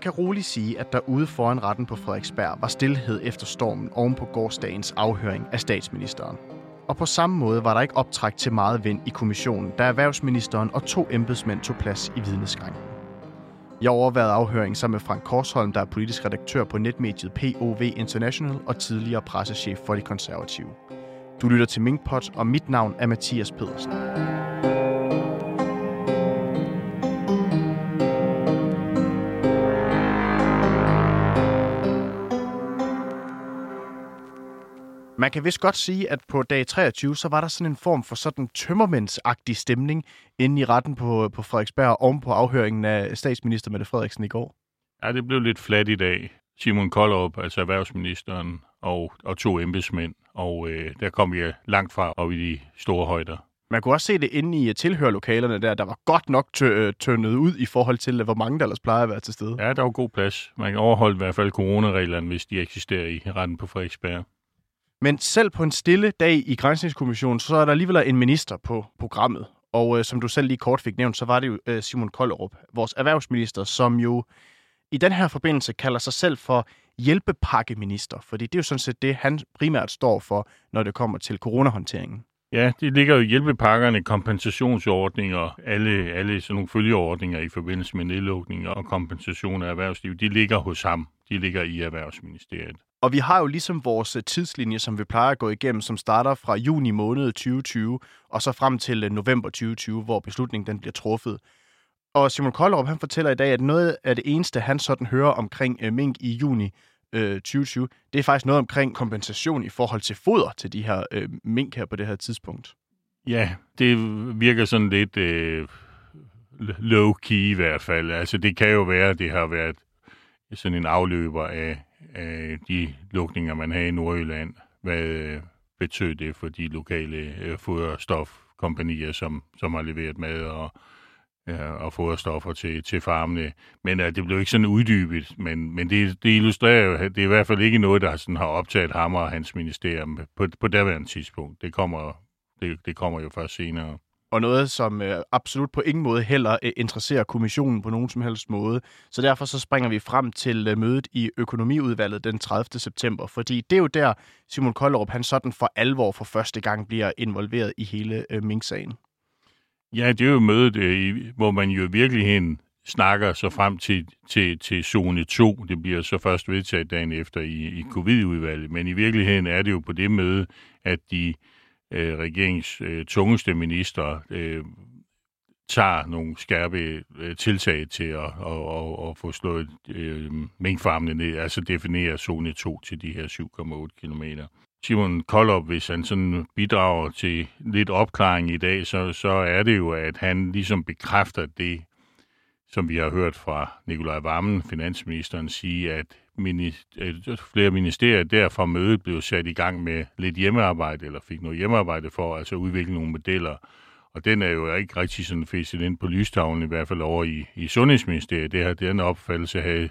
Man kan roligt sige, at der ude foran retten på Frederiksberg var stillhed efter stormen oven på gårdsdagens afhøring af statsministeren. Og på samme måde var der ikke optræk til meget vind i kommissionen, da erhvervsministeren og to embedsmænd tog plads i vidneskranken. Jeg overvejede afhøringen sammen med Frank Korsholm, der er politisk redaktør på netmediet POV International og tidligere pressechef for de konservative. Du lytter til Minkpot, og mit navn er Mathias Pedersen. Man kan vist godt sige, at på dag 23, så var der sådan en form for sådan tømmermændsagtig stemning inde i retten på, på Frederiksberg oven på afhøringen af statsminister Mette Frederiksen i går. Ja, det blev lidt flat i dag. Simon Koldrup, altså erhvervsministeren, og, og to embedsmænd, og øh, der kom vi langt fra op i de store højder. Man kunne også se det inde i tilhørlokalerne der. Der var godt nok tø- tøndet ud i forhold til, hvor mange der ellers plejer at være til stede. Ja, der var god plads. Man kan overholde i hvert fald coronareglerne, hvis de eksisterer i retten på Frederiksberg. Men selv på en stille dag i Grænsningskommissionen, så er der alligevel en minister på programmet. Og øh, som du selv lige kort fik nævnt, så var det jo øh, Simon Kollerup, vores erhvervsminister, som jo i den her forbindelse kalder sig selv for hjælpepakkeminister. Fordi det er jo sådan set det, han primært står for, når det kommer til coronahåndteringen. Ja, det ligger jo hjælpepakkerne, kompensationsordninger, alle, alle sådan nogle følgeordninger i forbindelse med nedlukninger og kompensation af erhvervsliv, de ligger hos ham. De ligger i Erhvervsministeriet. Og vi har jo ligesom vores øh, tidslinje, som vi plejer at gå igennem, som starter fra juni måned 2020, og så frem til øh, november 2020, hvor beslutningen den bliver truffet. Og Simon Koldrup, han fortæller i dag, at noget af det eneste, han sådan hører omkring øh, mink i juni øh, 2020, det er faktisk noget omkring kompensation i forhold til foder til de her øh, mink her på det her tidspunkt. Ja, det virker sådan lidt øh, low-key i hvert fald. Altså det kan jo være, at det har været sådan en afløber af, af de lukninger, man har i Nordjylland. Hvad øh, betød det for de lokale øh, foderstofkompanier, som, som har leveret mad og, ja, og foderstoffer til, til farmene. Men uh, det blev ikke sådan uddybet, men, men det, det illustrerer jo, det er i hvert fald ikke noget, der sådan har optaget ham og hans ministerium på, på daværende tidspunkt. Det kommer, det, det kommer jo først senere og noget, som øh, absolut på ingen måde heller øh, interesserer kommissionen på nogen som helst måde. Så derfor så springer vi frem til øh, mødet i økonomiudvalget den 30. september, fordi det er jo der, Simon Kollerup, han sådan for alvor for første gang bliver involveret i hele øh, Mink-sagen. Ja, det er jo mødet, øh, hvor man jo i virkeligheden snakker så frem til, til, til zone 2. Det bliver så først vedtaget dagen efter i, i covid-udvalget, men i virkeligheden er det jo på det møde, at de øh, regeringens øh, tungeste minister øh, tager nogle skærpe øh, tiltag til at, og, og, og få slået øh, minkfarmene ned, altså definere zone 2 til de her 7,8 km. Simon Koldop, hvis han sådan bidrager til lidt opklaring i dag, så, så er det jo, at han ligesom bekræfter det, som vi har hørt fra Nikolaj Vammen, finansministeren, sige, at flere ministerier der fra mødet blev sat i gang med lidt hjemmearbejde, eller fik noget hjemmearbejde for altså udvikle nogle modeller. Og den er jo ikke rigtig sådan fæstet ind på lystavlen, i hvert fald over i, i Sundhedsministeriet. Det har den opfattelse havde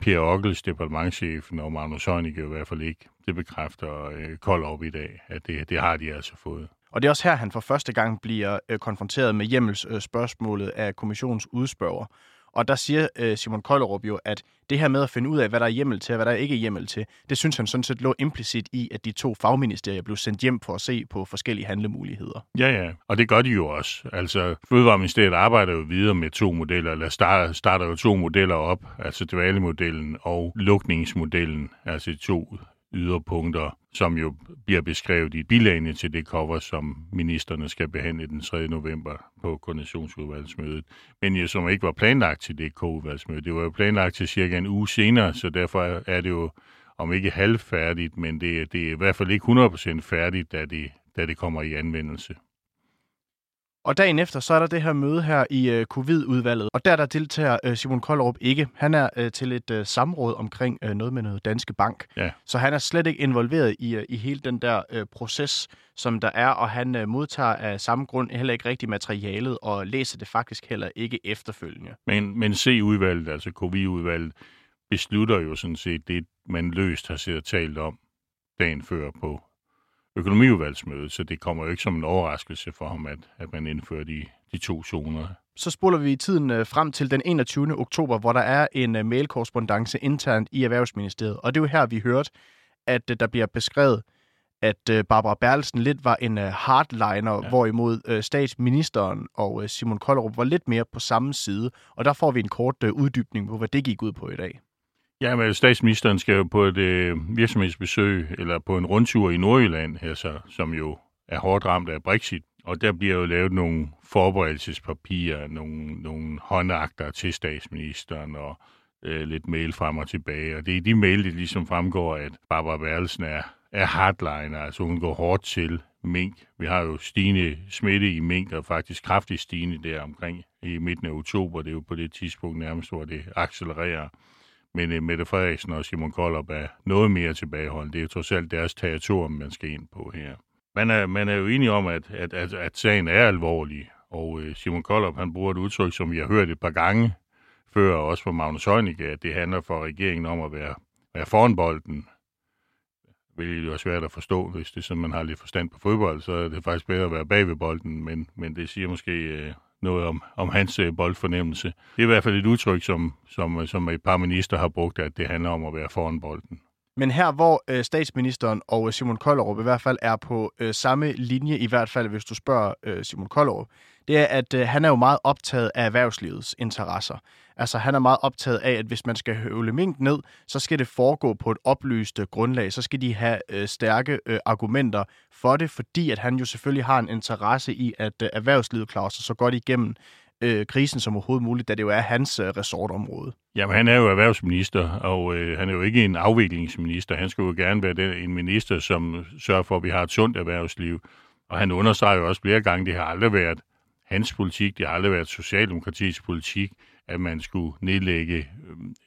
Per Ockels, departementchefen, og Magnus Heunicke i hvert fald ikke. Det bekræfter øh, Kold op i dag, at det, det har de altså fået. Og det er også her, han for første gang bliver øh, konfronteret med hjemmelsspørgsmålet øh, af kommissionens udspørger. Og der siger øh, Simon Kollerup jo, at det her med at finde ud af, hvad der er hjemmel til og hvad der ikke er hjemmel til, det synes han sådan set lå implicit i, at de to fagministerier blev sendt hjem for at se på forskellige handlemuligheder. Ja, ja, og det gør de jo også. Altså, Fødevareministeriet arbejder jo videre med to modeller, eller starter, starter jo to modeller op, altså dvalemodellen og lukningsmodellen, altså to yderpunkter, som jo bliver beskrevet i bilagene til det cover, som ministerne skal behandle den 3. november på koordinationsudvalgsmødet, men jo som ikke var planlagt til det udvalgsmøde. Det var jo planlagt til cirka en uge senere, så derfor er det jo om ikke halvfærdigt, men det, det er i hvert fald ikke 100% færdigt, da det, da det kommer i anvendelse. Og dagen efter, så er der det her møde her i uh, covid-udvalget, og der der deltager uh, Simon Koldrup ikke. Han er uh, til et uh, samråd omkring uh, noget med noget Danske Bank. Ja. Så han er slet ikke involveret i, uh, i hele den der uh, proces, som der er, og han uh, modtager af samme grund heller ikke rigtig materialet, og læser det faktisk heller ikke efterfølgende. Men, men C-udvalget, altså covid-udvalget, beslutter jo sådan set det, man løst har siddet talt om dagen før på økonomiudvalgsmøde, så det kommer jo ikke som en overraskelse for ham, at, at man indfører de, de to zoner så spoler vi tiden øh, frem til den 21. oktober, hvor der er en øh, mailkorrespondence internt i Erhvervsministeriet. Og det er jo her, vi hørte, at øh, der bliver beskrevet, at Barbara Berlsen lidt var en hardliner, ja. hvorimod statsministeren og Simon Kollerup var lidt mere på samme side. Og der får vi en kort uddybning på, hvad det gik ud på i dag. Ja, men statsministeren skal jo på et øh, virksomhedsbesøg, eller på en rundtur i Nordjylland, altså, som jo er hårdt ramt af Brexit. Og der bliver jo lavet nogle forberedelsespapirer, nogle, nogle håndagter til statsministeren og øh, lidt mail frem og tilbage. Og det er de mail, det ligesom fremgår, at Barbara Berlsen er, er hardliner, altså hun går hårdt til mink. Vi har jo stigende smitte i mink, og faktisk kraftigt stigende der omkring i midten af oktober. Det er jo på det tidspunkt nærmest, hvor det accelererer. Men uh, Mette Frederiksen og Simon Koldop er noget mere tilbageholdt. Det er jo trods alt deres territorium, man skal ind på her. Man er, man er jo enig om, at, at, at, at sagen er alvorlig, og uh, Simon Koldop han bruger et udtryk, som vi har hørt et par gange før, også fra Magnus Heunicke, at det handler for regeringen om at være, være foran bolden, hvilket jo er svært at forstå, hvis det er sådan, man har lidt forstand på fodbold, så er det faktisk bedre at være bag ved bolden, men, men det siger måske uh, noget om, om hans øh, boldfornemmelse. Det er i hvert fald et udtryk, som, som, som et par minister har brugt, at det handler om at være foran bolden. Men her, hvor øh, statsministeren og øh, Simon Kollerup i hvert fald er på øh, samme linje, i hvert fald hvis du spørger øh, Simon Kollerup, det er, at øh, han er jo meget optaget af erhvervslivets interesser. Altså, han er meget optaget af, at hvis man skal høvle mink ned, så skal det foregå på et oplyst øh, grundlag. Så skal de have øh, stærke øh, argumenter for det, fordi at han jo selvfølgelig har en interesse i, at øh, erhvervslivet klarer sig så godt igennem øh, krisen som overhovedet muligt, da det jo er hans øh, resortområde. Jamen, han er jo erhvervsminister, og øh, han er jo ikke en afviklingsminister. Han skulle jo gerne være den, en minister, som sørger for, at vi har et sundt erhvervsliv. Og han understreger jo også flere gange, det har aldrig været hans politik, det har aldrig været Socialdemokratiets politik, at man skulle nedlægge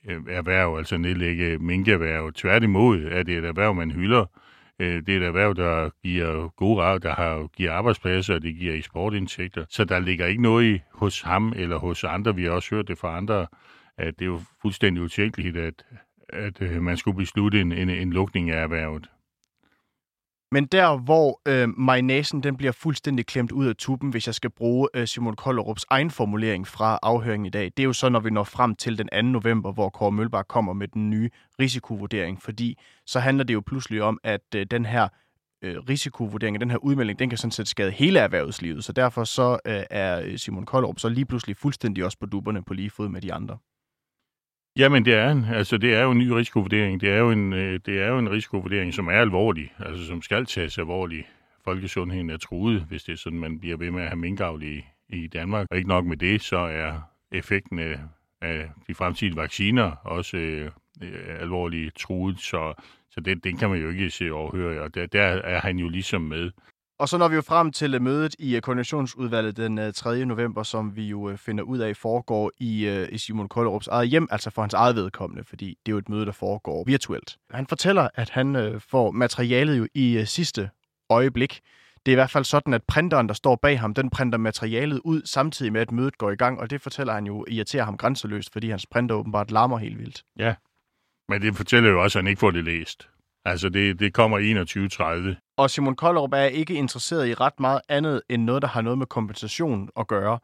øh, erhverv, altså nedlægge minkerhverv. Tværtimod er det et erhverv, man hylder. Øh, det er et erhverv, der giver gode der har, giver arbejdspladser, og det giver eksportindtægter. Så der ligger ikke noget i, hos ham eller hos andre. Vi har også hørt det fra andre, at det er jo fuldstændig utænkeligt, at, at øh, man skulle beslutte en, en, en lukning af erhvervet. Men der, hvor øh, majnasen den bliver fuldstændig klemt ud af tuben, hvis jeg skal bruge øh, Simon Kollerups egen formulering fra afhøringen i dag, det er jo så, når vi når frem til den 2. november, hvor Kåre Mølbak kommer med den nye risikovurdering, fordi så handler det jo pludselig om, at øh, den her øh, risikovurdering, den her udmelding, den kan sådan set skade hele erhvervslivet, så derfor så øh, er øh, Simon Kollerup så lige pludselig fuldstændig også på duberne på lige fod med de andre. Jamen det er en, altså det er jo en ny risikovurdering. Det er jo en, øh, det er jo en risikovurdering, som er alvorlig, altså som skal tages alvorligt. Folkesundheden er truet, hvis det er sådan, man bliver ved med at have minkavl i, i Danmark. Og ikke nok med det, så er effekten af, de fremtidige vacciner også øh, øh, alvorligt truet, så, så det, det kan man jo ikke se overhøre, og der, der er han jo ligesom med. Og så når vi jo frem til øh, mødet i øh, koordinationsudvalget den øh, 3. November, som vi jo finder ud af foregår i, i Simon Kollerups eget hjem, altså for hans eget vedkommende, fordi det er jo et møde, der foregår virtuelt. Han fortæller, at han får materialet jo i sidste øjeblik. Det er i hvert fald sådan, at printeren, der står bag ham, den printer materialet ud, samtidig med, at mødet går i gang, og det fortæller han jo irriterer ham grænseløst, fordi hans printer åbenbart larmer helt vildt. Ja, men det fortæller jo også, at han ikke får det læst. Altså, det, det kommer 21.30. Og Simon Kollerup er ikke interesseret i ret meget andet end noget, der har noget med kompensation at gøre.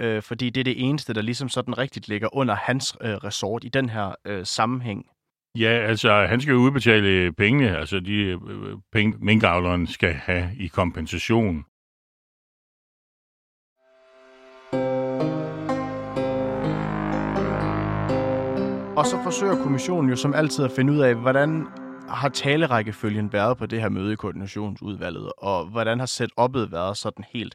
Øh, fordi det er det eneste, der ligesom sådan rigtigt ligger under hans øh, resort i den her øh, sammenhæng. Ja, altså han skal jo udbetale pengene, altså de øh, penge, minkavleren skal have i kompensation. Og så forsøger kommissionen jo som altid at finde ud af, hvordan har talerækkefølgen været på det her møde i koordinationsudvalget, og hvordan har setup'et været sådan helt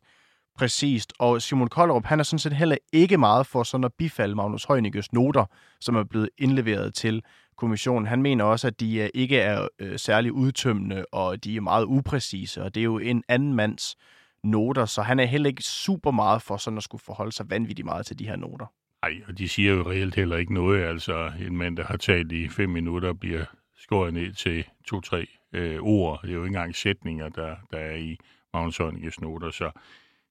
præcist. Og Simon Koldrup, han er sådan set heller ikke meget for sådan at bifalde Magnus Heunicke's noter, som er blevet indleveret til kommissionen. Han mener også, at de øh, ikke er øh, særlig udtømmende, og de er meget upræcise, og det er jo en anden mands noter, så han er heller ikke super meget for sådan at skulle forholde sig vanvittigt meget til de her noter. Nej, og de siger jo reelt heller ikke noget. Altså, en mand, der har talt i fem minutter, bliver skåret ned til to-tre øh, ord. Det er jo ikke engang sætninger, der, der er i Magnus Heunicke's noter. Så,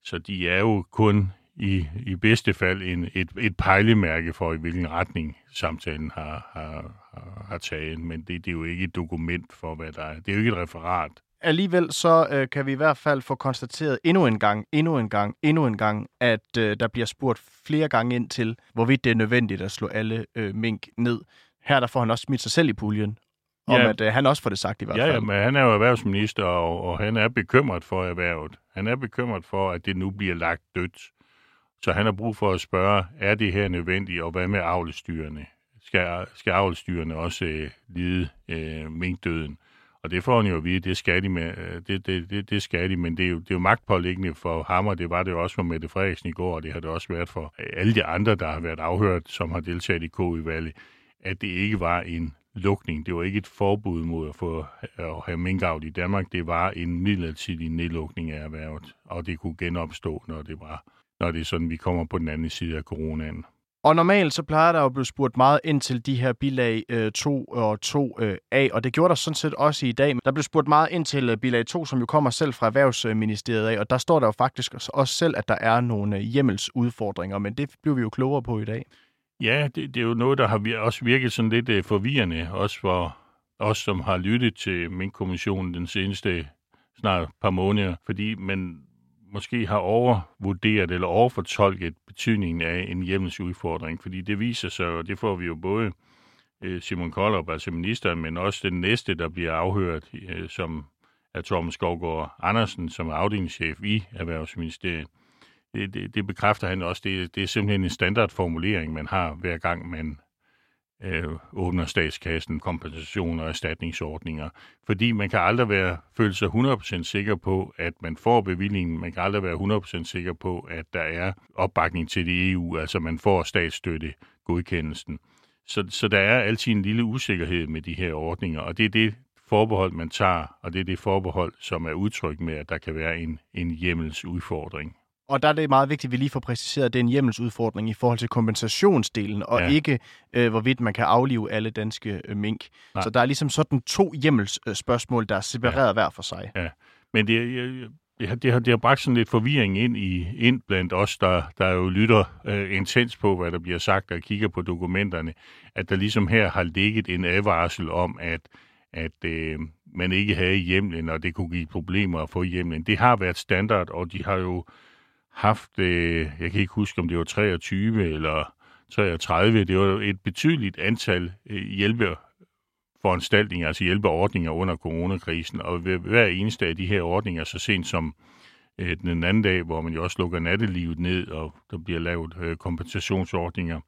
så de er jo kun i, i bedste fald en, et, et pejlemærke for, i hvilken retning samtalen har, har, har, har taget. Men det, det er jo ikke et dokument for, hvad der er. Det er jo ikke et referat alligevel så øh, kan vi i hvert fald få konstateret endnu en gang, endnu en gang, endnu en gang, at øh, der bliver spurgt flere gange ind til, hvorvidt det er nødvendigt at slå alle øh, mink ned. Her der får han også smidt sig selv i puljen, om Ja. at øh, han også får det sagt i hvert Ja, fald. ja, men han er jo erhvervsminister, og, og han er bekymret for erhvervet. Han er bekymret for, at det nu bliver lagt dødt. Så han har brug for at spørge, er det her nødvendigt, og hvad med avlestyrene? Skal, skal avlestyrene også øh, lide øh, minkdøden? Og det får han jo at vide, det skal de, med, øh, det, det, det, det skal de men det er, jo, det er jo magtpålæggende for ham, og det var det jo også for Mette Frederiksen i går, og det har det også været for alle de andre, der har været afhørt, som har deltaget i K-udvalget, at det ikke var en lukning. Det var ikke et forbud mod at få at have minkavl i Danmark. Det var en midlertidig nedlukning af erhvervet, og det kunne genopstå, når det var når det er sådan, vi kommer på den anden side af coronaen. Og normalt så plejer der jo at blive spurgt meget ind til de her bilag øh, 2 og 2A, øh, og det gjorde der sådan set også i dag. Der blev spurgt meget ind til øh, bilag 2, som jo kommer selv fra Erhvervsministeriet af, og der står der jo faktisk også selv, at der er nogle øh, hjemmelsudfordringer, men det blev vi jo klogere på i dag. Ja, det, det er jo noget, der har vir- også virket sådan lidt øh, forvirrende, også for os, som har lyttet til min kommission den seneste snart par måneder, fordi man måske har overvurderet eller overfortolket betydningen af en hjemmelsudfordring, fordi det viser sig, og det får vi jo både øh, Simon Koldrup, altså ministeren, men også den næste, der bliver afhørt, øh, som er Torben Skovgaard Andersen, som er afdelingschef i Erhvervsministeriet. Det, det, det bekræfter han også. Det, det er simpelthen en standardformulering, man har hver gang, man øh, åbner statskassen, kompensation og erstatningsordninger. Fordi man kan aldrig være, føle sig 100% sikker på, at man får bevillingen. Man kan aldrig være 100% sikker på, at der er opbakning til det EU, altså man får statsstøtte godkendelsen. Så, så der er altid en lille usikkerhed med de her ordninger, og det er det forbehold, man tager, og det er det forbehold, som er udtrykt med, at der kan være en, en hjemmelsudfordring. Og der er det meget vigtigt, at vi lige får præciseret, at det er en hjemmelsudfordring i forhold til kompensationsdelen, og Ja. ja. ikke øh, hvorvidt man kan aflive alle danske øh, mink. Nej. Så der er ligesom sådan to hjemmelsspørgsmål, der er separeret ja. hver for sig. Men det, jeg- det, har, det, har, det har bragt sådan lidt forvirring ind, i, ind blandt os, der, der jo lytter øh, intens på, hvad der bliver sagt, og kigger på dokumenterne, at der ligesom her har ligget en advarsel om, at, at øh, man ikke havde hjemlen, og det kunne give problemer at få hjemlen. Det har været standard, og de har jo haft, øh, jeg kan ikke huske, om det var 23 eller 33, det var et betydeligt antal øh, hjælpe foranstaltninger, altså hjælpeordninger under coronakrisen, og ved hver eneste af de her ordninger, så sent som øh, den anden dag, hvor man jo også lukker nattelivet ned, og der bliver lavet øh, kompensationsordninger,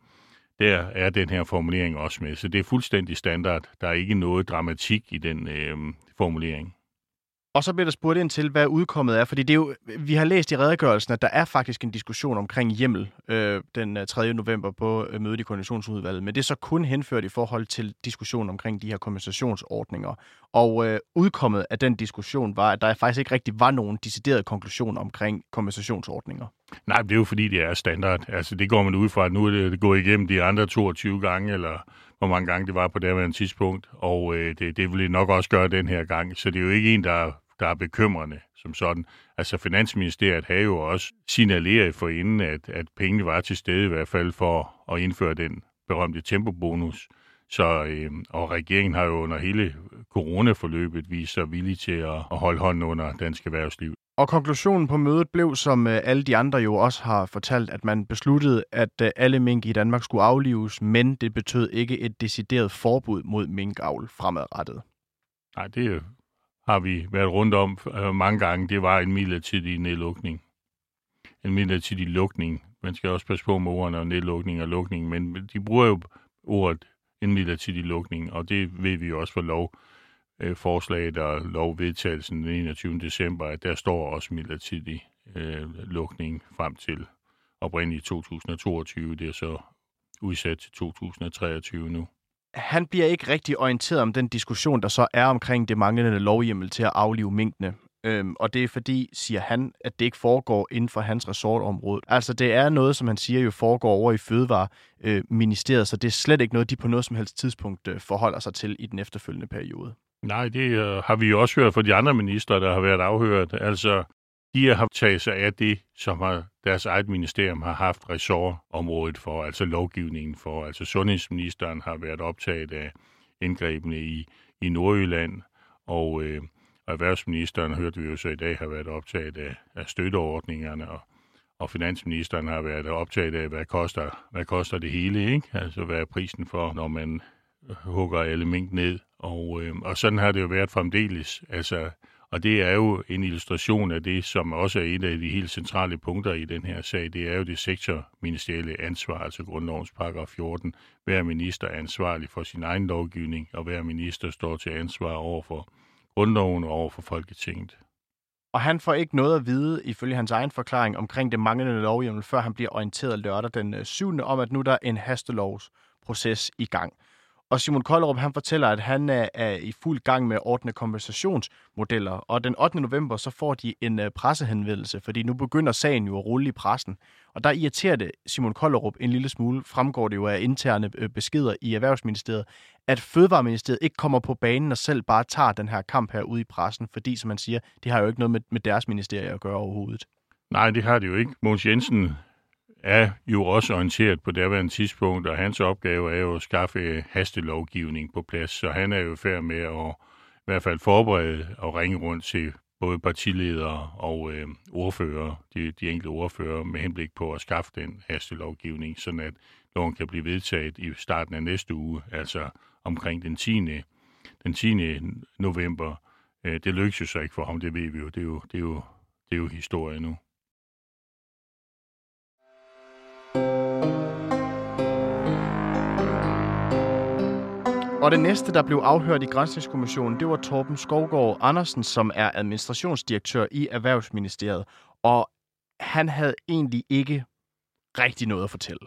der er den her formulering også med. Så det er fuldstændig standard. Der er ikke noget dramatik i den øh, formulering. Og så bliver der spurgt ind til, hvad udkommet er, fordi det er jo, vi har læst i redegørelsen, at der er faktisk en diskussion omkring hjemmel øh, den øh, 3. november på øh, mødet i koordinationsudvalget, men det er så kun henført i forhold til diskussionen omkring de her kompensationsordninger. Og øh, udkommet af den diskussion var, at der faktisk ikke rigtig var nogen decideret konklusion omkring kompensationsordninger. Nej, det er jo fordi, det er standard. Altså, det går man ud fra, at nu er det gået igennem de andre 22 gange, eller hvor mange gange det var på det her tidspunkt, og øh, det, det vil det nok også gøre den her gang. Så det er jo ikke en, der, der er bekymrende som sådan. Altså, Finansministeriet havde jo også signaleret for inden, at, at pengene var til stede i hvert fald for at indføre den berømte tempobonus. Så, øh, og regeringen har jo under hele coronaforløbet vist sig villig til at, at holde hånden under dansk erhvervsliv. Og konklusionen på mødet blev, som øh, alle de andre jo også har fortalt, at man besluttede, at øh, alle mink i Danmark skulle aflives, men det betød ikke et decideret forbud mod minkavl fremadrettet. Nej, det øh, har vi været rundt om mange gange. Det var en midlertidig nedlukning. En midlertidig lukning. Man skal også passe på med ordene og nedlukning og lukning, men de bruger jo ordet en midlertidig lukning, og det ved vi jo også for lov øh, forslaget og lovvedtagelsen den 21. december, at der står også midlertidig øh, lukning frem til oprindeligt 2022. Det er så udsat til 2023 nu. Han bliver ikke rigtig orienteret om den diskussion, der så er omkring det manglende lovhjemmel til at aflive minkene. Øhm, og det er fordi, siger han, at det ikke foregår inden for hans resortområde. Altså det er noget, som han siger jo foregår over i Fødevareministeriet, så det er slet ikke noget, de på noget som helst tidspunkt øh, forholder sig til i den efterfølgende periode. Nej, det øh, har vi jo også hørt fra de andre ministre, der har været afhørt. Altså, de har taget sig af det, som har, deres eget ministerium har haft ressortområdet for, altså lovgivningen for. Altså sundhedsministeren har været optaget af indgrebene i, i Nordjylland, og, øh, Og erhvervsministeren, hørte vi jo så i dag, har været optaget af, af støtteordningerne, og, og finansministeren har været optaget af, hvad koster, hvad koster det hele, ikke? Altså, hvad er prisen for, når man øh, hugger alle mink ned. Og, øh, og sådan har det jo været fremdeles. Altså, og det er jo en illustration af det, som også er et af de helt centrale punkter i den her sag. Det er jo det sektorministerielle ansvar, altså grundlovens paragraf 14. Hver minister er ansvarlig for sin egen lovgivning, og hver minister står til ansvar over for grundloven og over for Folketinget. Og han får ikke noget at vide, ifølge hans egen forklaring, omkring det manglende lovhjemmel, før han bliver orienteret lørdag den øh, 7. Om, at nu der er en hastelovsproces i gang. Og Simon Kollerup, han fortæller, at han er, er i fuld gang med at ordne kompensationsmodeller. Og den 8. november, så får de en uh, pressehenvendelse, fordi nu begynder sagen jo at rulle i pressen. Og der irriterer det Simon Kollerup en lille smule, fremgår det jo af interne øh, beskeder i Erhvervsministeriet, at Fødevareministeriet ikke kommer på banen og selv bare tager den her kamp her ude i pressen, fordi, som man siger, det har jo ikke noget med, med deres ministerie at gøre overhovedet. Nej, det har det jo ikke. Måns Jensen er jo også orienteret på daværende tidspunkt, og hans opgave er jo at skaffe hastelovgivning på plads, så han er jo færd med at i hvert fald forberede og ringe rundt til både partiledere og øh, ordfører, de, de enkelte ordfører, med henblik på at skaffe den hastelovgivning, sådan at loven kan blive vedtaget i starten af næste uge, altså omkring den 10. Den 10. november. Øh, det lykkes jo så ikke for ham, det ved vi jo. Det er jo, det er jo, det er jo historie nu. Og det næste, der blev afhørt i Grænsningskommissionen, det var Torben Skovgaard Andersen, som er administrationsdirektør i Erhvervsministeriet. Og han havde egentlig ikke rigtig noget at fortælle.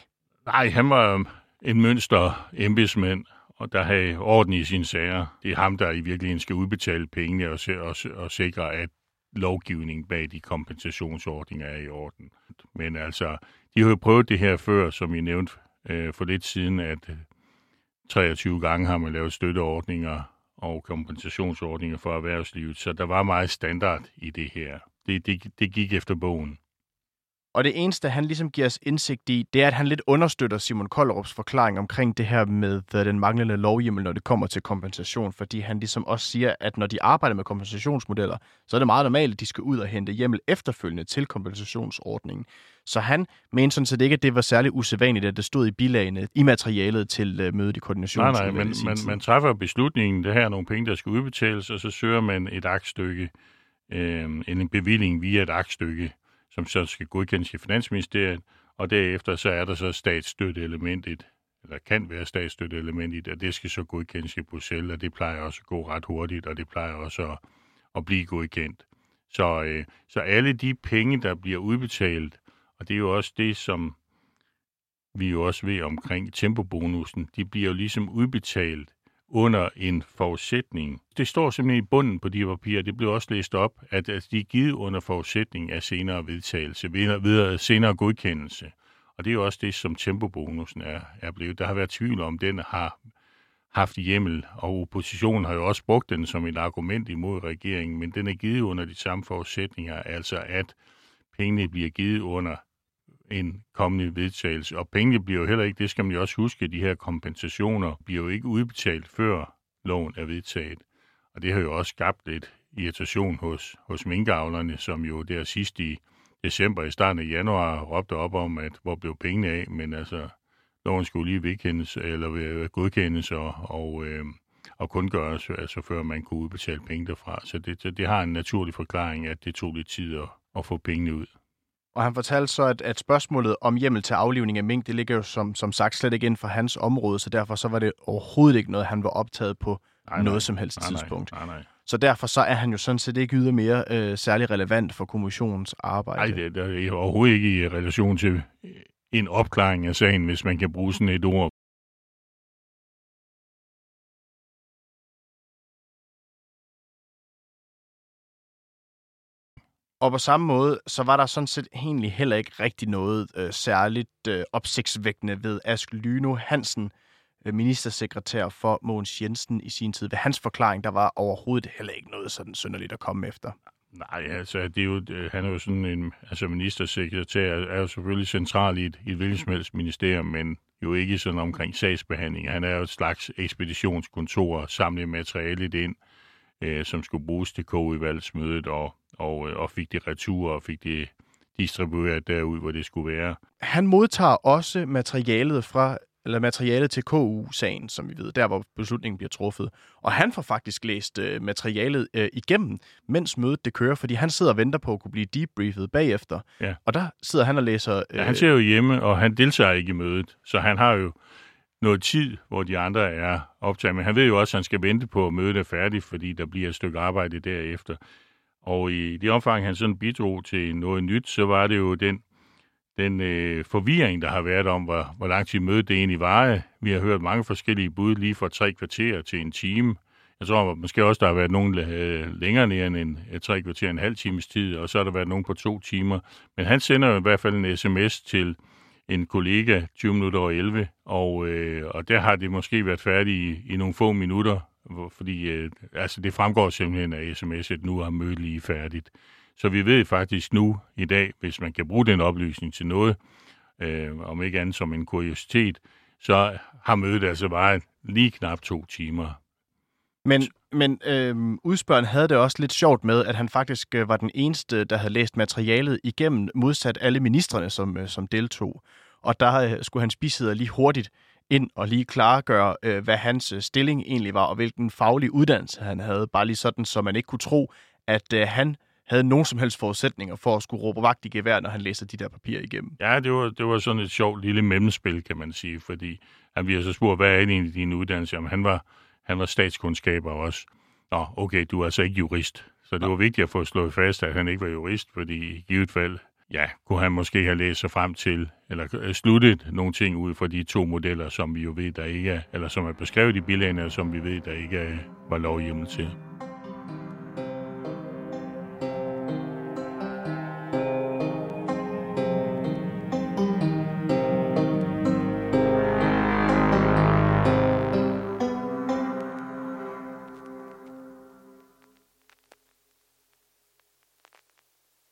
Nej, han var en mønster embedsmænd, og der havde orden i sine sager. Det er ham, der i virkeligheden skal udbetale pengene og, og, og sikre, at lovgivningen bag de kompensationsordninger er i orden. Men altså, de har jo prøvet det her før, som I nævnte øh, for lidt siden, at 23 gange har man lavet støtteordninger og kompensationsordninger for erhvervslivet, så der var meget standard i det her. Det, det, det gik efter bogen. Og det eneste, han ligesom giver os indsigt i, det er, at han lidt understøtter Simon Kollerups forklaring omkring det her med den manglende lovhjemmel, når det kommer til kompensation, fordi han ligesom også siger, at når de arbejder med kompensationsmodeller, så er det meget normalt, at de skal ud og hente hjemmel efterfølgende til kompensationsordningen. Så han mente sådan set ikke, at det var særlig usædvanligt, at det stod i bilagene i materialet til uh, mødet i koordinationen. Nej, nej, men man, man træffer beslutningen, det her er nogle penge, der skal udbetales, og så søger man et aktstykke, øh, en bevilling via et aktstykke, som så skal godkendes i Finansministeriet, og derefter så er der så statsstøtteelementet, eller kan være statsstøtteelementet, og det skal så godkendes i Bruxelles, og det plejer også at gå ret hurtigt, og det plejer også at, at blive godkendt. Så, øh, så alle de penge, der bliver udbetalt, og det er jo også det, som vi jo også ved omkring tempobonusen, de bliver jo ligesom udbetalt under en forudsætning. Det står simpelthen i bunden på de papirer, det blev også læst op, at, at de er givet under forudsætning af senere vedtagelse, videre, senere godkendelse. Og det er jo også det, som tempobonusen er, er blevet. Der har været tvivl om, den har haft hjemmel, og oppositionen har jo også brugt den som et argument imod regeringen, men den er givet under de samme forudsætninger, altså at pengene bliver givet under en kommende vedtagelse. Og pengene bliver jo heller ikke, det skal man jo også huske, de her kompensationer bliver jo ikke udbetalt før loven er vedtaget. Og det har jo også skabt lidt irritation hos, hos minkavlerne, som jo der sidst i december i starten af januar råbte op om, at hvor blev pengene af, men altså loven skulle lige vedkendes, eller øh, godkendes og, og, øh, og kun gøres, altså før man kunne udbetale penge derfra. Så det, det, det har en naturlig forklaring, at det tog lidt tid at, at få pengene ud. Og han fortalte så, at, at spørgsmålet om hjemmel til aflivning af mink, det ligger jo som, som sagt slet ikke inden for hans område, så derfor så var det overhovedet ikke noget, han var optaget på nej, nej. noget som helst nej, tidspunkt. Nej, nej, nej. Så derfor så er han jo sådan set ikke ydermere øh, særlig relevant for kommissionens arbejde. Nej, det, det er overhovedet ikke i relation til en opklaring af sagen, hvis man kan bruge sådan et ord. Og på samme måde, så var der sådan set egentlig heller ikke rigtig noget øh, særligt øh, opsigtsvækkende ved Ask Lyno Hansen, øh, ministersekretær for Mogens Jensen i sin tid. Ved hans forklaring, der var overhovedet heller ikke noget sådan synderligt at komme efter. Nej, altså, det er jo, øh, han er jo sådan en, altså ministersekretær er jo selvfølgelig central i et, i et hvilket ministerium, men jo ikke sådan omkring sagsbehandling. Han er jo et slags ekspeditionskontor, samle materialet ind, øh, som skulle bruges til kogevalgsmødet, og, og, øh, og fik det retur og fik det distribueret derud, hvor det skulle være. Han modtager også materialet fra eller materialet til KU-sagen, som vi ved, der hvor beslutningen bliver truffet. Og han får faktisk læst øh, materialet øh, igennem, mens mødet det kører, fordi han sidder og venter på at kunne blive debriefet bagefter. Ja. Og der sidder han og læser... Øh... Ja, han ser jo hjemme, og han deltager ikke i mødet, så han har jo noget tid, hvor de andre er optaget. Men han ved jo også, at han skal vente på, at mødet er færdigt, fordi der bliver et stykke arbejde derefter. Og i det omfang, han sådan bidrog til noget nyt, så var det jo den den øh, forvirring, der har været om, hvor, hvor lang tid mødet det egentlig var. Vi har hørt mange forskellige bud lige fra tre kvarter til en time. Jeg tror måske også, der har været nogen øh, længere ned end en, øh, tre kvarter, en halv times tid, og så har der været nogen på to timer. Men han sender jo i hvert fald en sms til en kollega 20 minutter over 11, og, øh, og der har det måske været færdigt i, i nogle få minutter, fordi øh, altså det fremgår simpelthen af sms, at nu er mødet lige færdigt. Så vi ved faktisk nu i dag, hvis man kan bruge den oplysning til noget, øh, om ikke andet som en kuriositet, så har mødet altså bare lige knap to timer. Men, men øh, udspørgen havde det også lidt sjovt med, at han faktisk øh, var den eneste, der havde læst materialet igennem, modsat alle ministerne, som, øh, som deltog. Og der øh, skulle han bisidder lige hurtigt ind og lige klargøre, øh, hvad hans øh, stilling egentlig var, og hvilken faglig uddannelse han havde. Bare lige sådan, så man ikke kunne tro, at øh, han havde nogen som helst forudsætninger for at skulle råbe vagt i gevær, når han læser de der papirer igennem. Ja, det var, det var sådan et sjovt lille mellemspil, kan man sige, fordi han bliver så spurgt, hvad er det egentlig din uddannelse? Jamen, han var, han var statskundskaber også. Nå, okay, du er altså ikke jurist. Så det var vigtigt at få slået fast, at han ikke var jurist, fordi i givet fald, ja, kunne han måske have læst sig frem til, eller øh, sluttet nogle ting ud fra de to modeller, som vi jo ved, der ikke er, eller som er beskrevet i bilagene, og som vi ved, der ikke er, var lovhjemmel til.